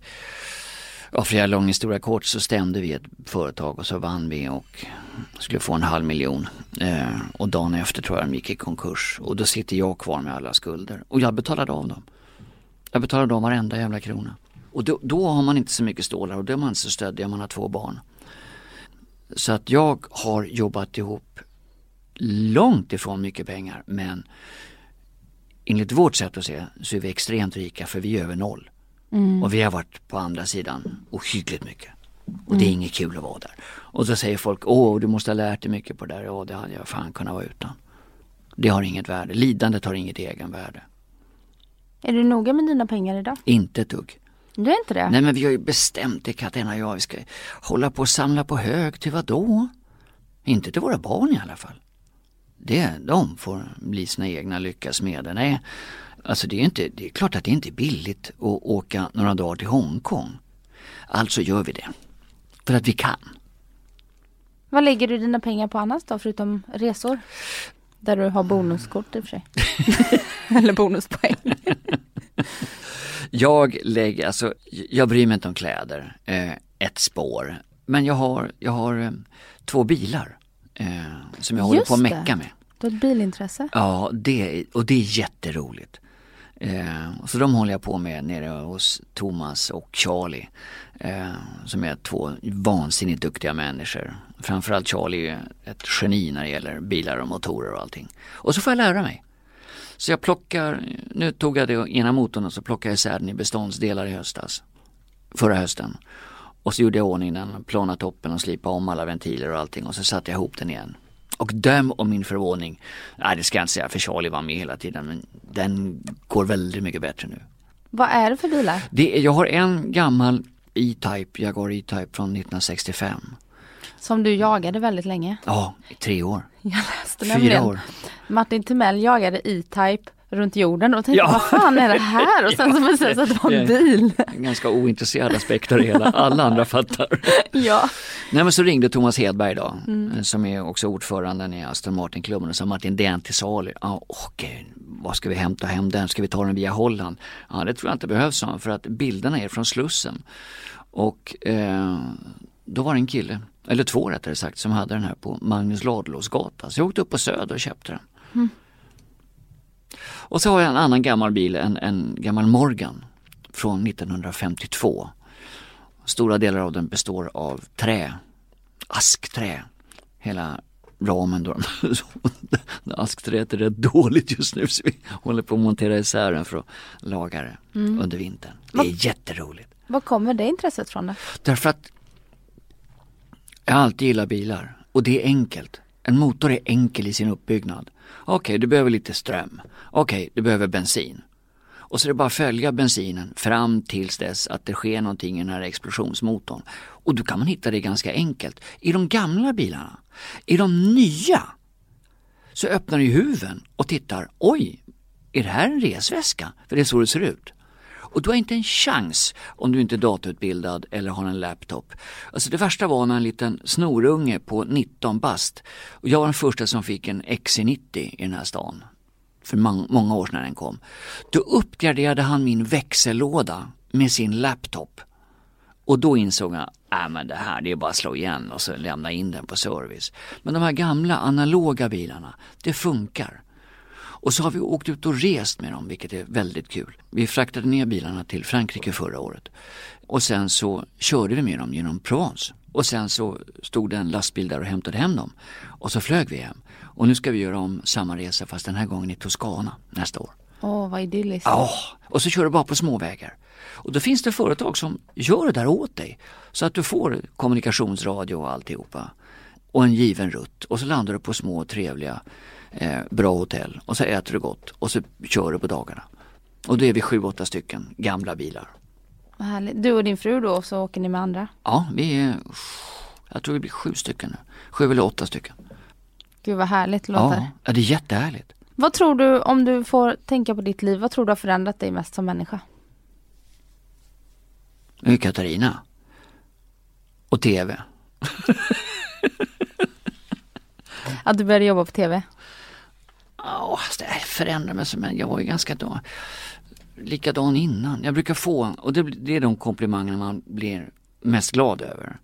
ja, för att göra lång historia kort så stämde vi ett företag och så vann vi och skulle få en halv miljon. Eh, och dagen efter tror jag de gick i konkurs och då sitter jag kvar med alla skulder och jag betalade av dem. Jag betalade av varenda jävla krona. Och då, då har man inte så mycket stålar och då är man inte så stöddig om man har två barn. Så att jag har jobbat ihop långt ifrån mycket pengar men enligt vårt sätt att se så är vi extremt rika för vi är över noll. Och vi har varit på andra sidan ohyggligt mycket. Och det är inget kul att vara där. Och så säger folk, åh du måste ha lärt dig mycket på det där. Ja det hade jag fan kunnat vara utan. Det har inget värde, lidandet har inget egenvärde. Är du noga med dina pengar idag? Inte ett dugg. Du är inte det? Nej men vi har ju bestämt det Katarina och jag, vi ska hålla på och samla på hög till vad då? Inte till våra barn i alla fall. Det, de får bli sina egna lyckas med det. Nej, alltså det är, inte, det är klart att det inte är billigt att åka några dagar till Hongkong. Alltså gör vi det. För att vi kan. Vad lägger du dina pengar på annars då, förutom resor? Där du har bonuskort i och för sig. Eller bonuspoäng. Jag lägger, alltså jag bryr mig inte om kläder, eh, ett spår. Men jag har, jag har eh, två bilar eh, som jag håller Just på att mecka med. Du har ett bilintresse. Ja, det, och det är jätteroligt. Eh, så de håller jag på med nere hos Thomas och Charlie. Eh, som är två vansinnigt duktiga människor. Framförallt Charlie är ett geni när det gäller bilar och motorer och allting. Och så får jag lära mig. Så jag plockar, nu tog jag det ena motorn och så plockade jag isär den i beståndsdelar i höstas. Förra hösten. Och så gjorde jag ordning den, plana toppen och slipade om alla ventiler och allting och så satte jag ihop den igen. Och döm om min förvåning, nej det ska jag inte säga för Charlie var med hela tiden men den går väldigt mycket bättre nu. Vad är det för bilar? Det, är- jag har en gammal E-Type, Jaguar E-Type från 1965. Som du jagade väldigt länge. Ja, i tre år. Jag läste Fyra nämligen. år. Martin Timell jagade E-Type runt jorden och tänkte Ja. vad fan är det här? Och sen så visade det sig att det var en bil. En ganska ointresserad aspekt av det hela, alla andra fattar. Ja. Nej men så ringde Thomas Hedberg då, som är också ordföranden i Aston Martin-klubben och sa Martin det är en till salu. Ja, okej, vad ska vi hämta hem den? Ska vi ta den via Holland? Ja det tror jag inte behövs sa han, för att bilderna är från Slussen. Och eh, då var det en kille, eller två rättare sagt, som hade den här på Magnus Ladulåsgata. Så jag åkte upp på Söder och köpte den. Och så har jag en annan gammal bil, en, en gammal Morgan från 1952. Stora delar av den består av trä, askträ. Hela ramen då. Askträet är rätt dåligt just nu så vi håller på att montera isär den för att laga det mm. under vintern. Det är jätteroligt. Var kommer det intresset från då? Därför att jag alltid gillar bilar och det är enkelt. En motor är enkel i sin uppbyggnad. Okej, okay, du behöver lite ström. Okej, okay, du behöver bensin. Och så är det bara att följa bensinen fram tills dess att det sker någonting i den här explosionsmotorn. Och då kan man hitta det ganska enkelt. I de gamla bilarna, i de nya, så öppnar du huven och tittar. Oj, är det här en resväska? För det är så det ser ut. Och du har inte en chans om du inte är datautbildad eller har en laptop. Alltså det värsta var när en liten snorunge på 19 bast, och jag var den första som fick en XC90 i den här stan för många år sedan när den kom. Då uppgraderade han min växellåda med sin laptop. Och då insåg jag, äh men det här det är bara att slå igen och så lämna in den på service. Men de här gamla analoga bilarna, det funkar. Och så har vi åkt ut och rest med dem, vilket är väldigt kul. Vi fraktade ner bilarna till Frankrike förra året. Och sen så körde vi med dem genom Provence. Och sen så stod det en lastbil där och hämtade hem dem. Och så flög vi hem. Och nu ska vi göra om samma resa fast den här gången i Toscana nästa år. Åh, oh, vad idylliskt. Ja, och så kör du bara på småvägar. Och då finns det företag som gör det där åt dig. Så att du får kommunikationsradio och alltihopa. Och en given rutt. Och så landar du på små trevliga eh, bra hotell. Och så äter du gott och så kör du på dagarna. Och då är vi sju, åtta stycken gamla bilar. Vad härligt. Du och din fru då och så åker ni med andra? Ja, vi är, jag tror vi blir sju stycken nu. Sju eller åtta stycken. Gud vad härligt det låter. Ja, det är jättehärligt. Vad tror du, om du får tänka på ditt liv, vad tror du har förändrat dig mest som människa? Det är Katarina. Och TV. att du började jobba på TV? Ja, alltså, det förändrar mig men jag var ju ganska då, likadan innan. Jag brukar få, och det, det är de komplimangerna man blir mest glad över.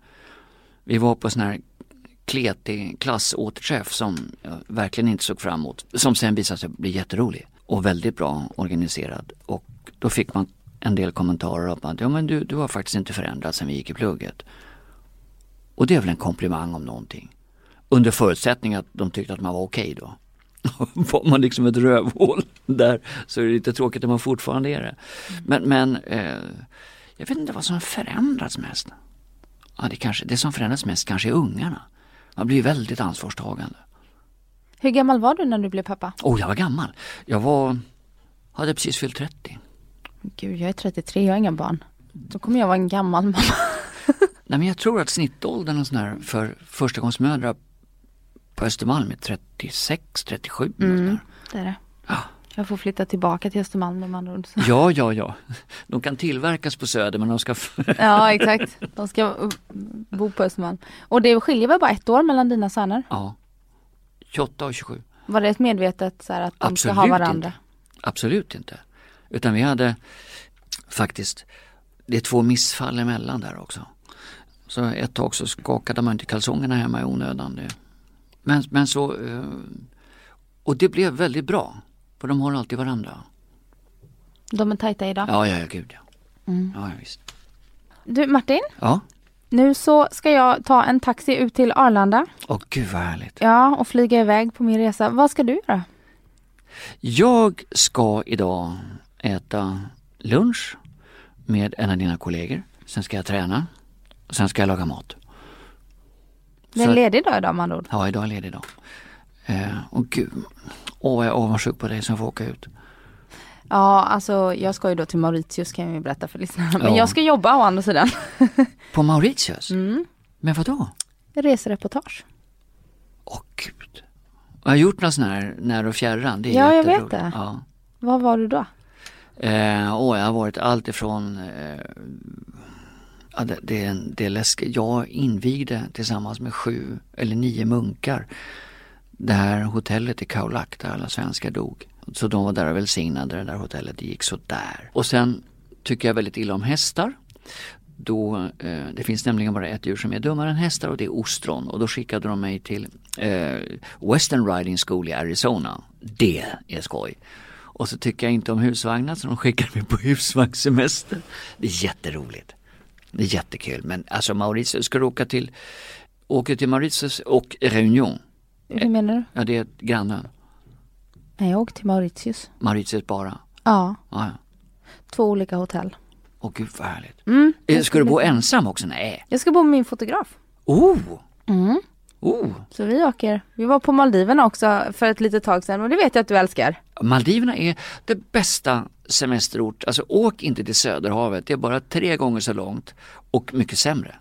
Vi var på sån här kletig klassåterträff som jag verkligen inte såg fram emot. Som sen visade sig bli jätterolig och väldigt bra organiserad. Och då fick man en del kommentarer om att ja men du, du har faktiskt inte förändrats sen vi gick i plugget. Och det är väl en komplimang om någonting. Under förutsättning att de tyckte att man var okej okay då. var man liksom ett rövhål där så är det lite tråkigt att man fortfarande är det. Men, men eh, jag vet inte vad som har förändrats mest. Ja, det, kanske, det som förändrats mest kanske är ungarna. Man blir väldigt ansvarstagande. Hur gammal var du när du blev pappa? Oh, jag var gammal. Jag var, hade precis fyllt 30. Gud, jag är 33, jag har inga barn. Då kommer jag vara en gammal mamma. Nej, men jag tror att snittåldern och sån här för förstagångsmödrar på Östermalm är 36, 37. Mm, det är det. Ja. Jag får flytta tillbaka till Östermalm med andra ord. Ja, ja, ja. De kan tillverkas på Söder men de ska... ja, exakt. De ska bo på Östermalm. Och det skiljer väl bara ett år mellan dina söner? Ja. 28 och 27. Var det ett medvetet så här, att de Absolut ska ha varandra? Inte. Absolut inte. Utan vi hade faktiskt, det är två missfall emellan där också. Så ett tag så skakade man inte kalsongerna hemma i onödan. Men, men så, eh, och det blev väldigt bra. För de har alltid varandra. De är tajta idag? Ja, ja, ja gud ja. Mm. Ja, visst. Du Martin? Ja? Nu så ska jag ta en taxi ut till Arlanda. Åh gud vad härligt. Ja, och flyga iväg på min resa. Vad ska du göra? Jag ska idag äta lunch med en av dina kollegor. Sen ska jag träna. Och sen ska jag laga mat. Det är en ledig dag idag med andra ord? Ja, idag är en ledig dag. Eh, och gud, åh jag är avundsjuk på dig som får åka ut. Ja, alltså jag ska ju då till Mauritius kan jag ju berätta för lyssnarna. Men ja. jag ska jobba å andra sidan. på Mauritius? Mm. Men vad då? Resereportage. Åh gud. Jag har gjort några sådana här när och fjärran. Det är ja, jag vet det. Ja. Var var du då? Eh, åh, jag har varit allt ifrån eh, ja, det, det, det är läskigt. Jag invigde tillsammans med sju eller nio munkar det här hotellet i Kaulak där alla svenskar dog. Så de var där och välsignade det där hotellet, det gick så där. Och sen tycker jag väldigt illa om hästar. Då, eh, det finns nämligen bara ett djur som är dummare än hästar och det är ostron. Och då skickade de mig till eh, Western Riding School i Arizona. Det är skoj. Och så tycker jag inte om husvagnar så de skickade mig på husvagnssemester. Det är jätteroligt. Det är jättekul. Men alltså Mauritius, ska du åka till, åker till Mauritius och Réunion. Hur menar du? Ja det är grannön. Nej, jag åkte till Mauritius. Mauritius bara. Ja, Ja, ja. två olika hotell. Åh gud vad härligt. Mm, Eh, Ska du bo ensam också? Nej. Jag ska bo med min fotograf. Oh! Mm. Oh! Så vi åker. Vi var på Maldiverna också för ett litet tag sedan och det vet jag att du älskar. Maldiverna är det bästa semesterort. Alltså åk inte till Söderhavet. Det är bara tre gånger så långt och mycket sämre.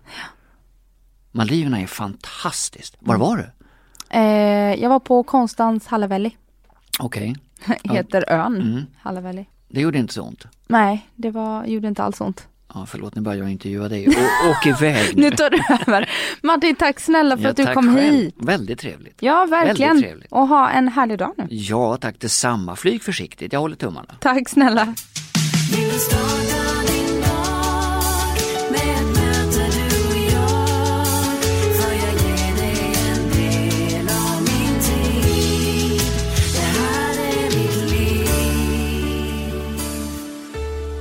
Maldiverna är fantastiskt. Var var du? Eh, jag var på Konstans Hallevelli. Okej, Heter ön. Mm. Hallevelli. det gjorde inte så ont. Nej, det var, gjorde inte alls ont. Ja, förlåt, nu börjar jag intervjua dig. Å, åk iväg nu. Nu tar du över. Martin, tack snälla för Ja, att du kom själv. hit. Väldigt trevligt. Ja, verkligen. Trevligt. Och ha en härlig dag nu. Ja, tack detsamma. Flyg försiktigt. Jag håller tummarna. Tack snälla.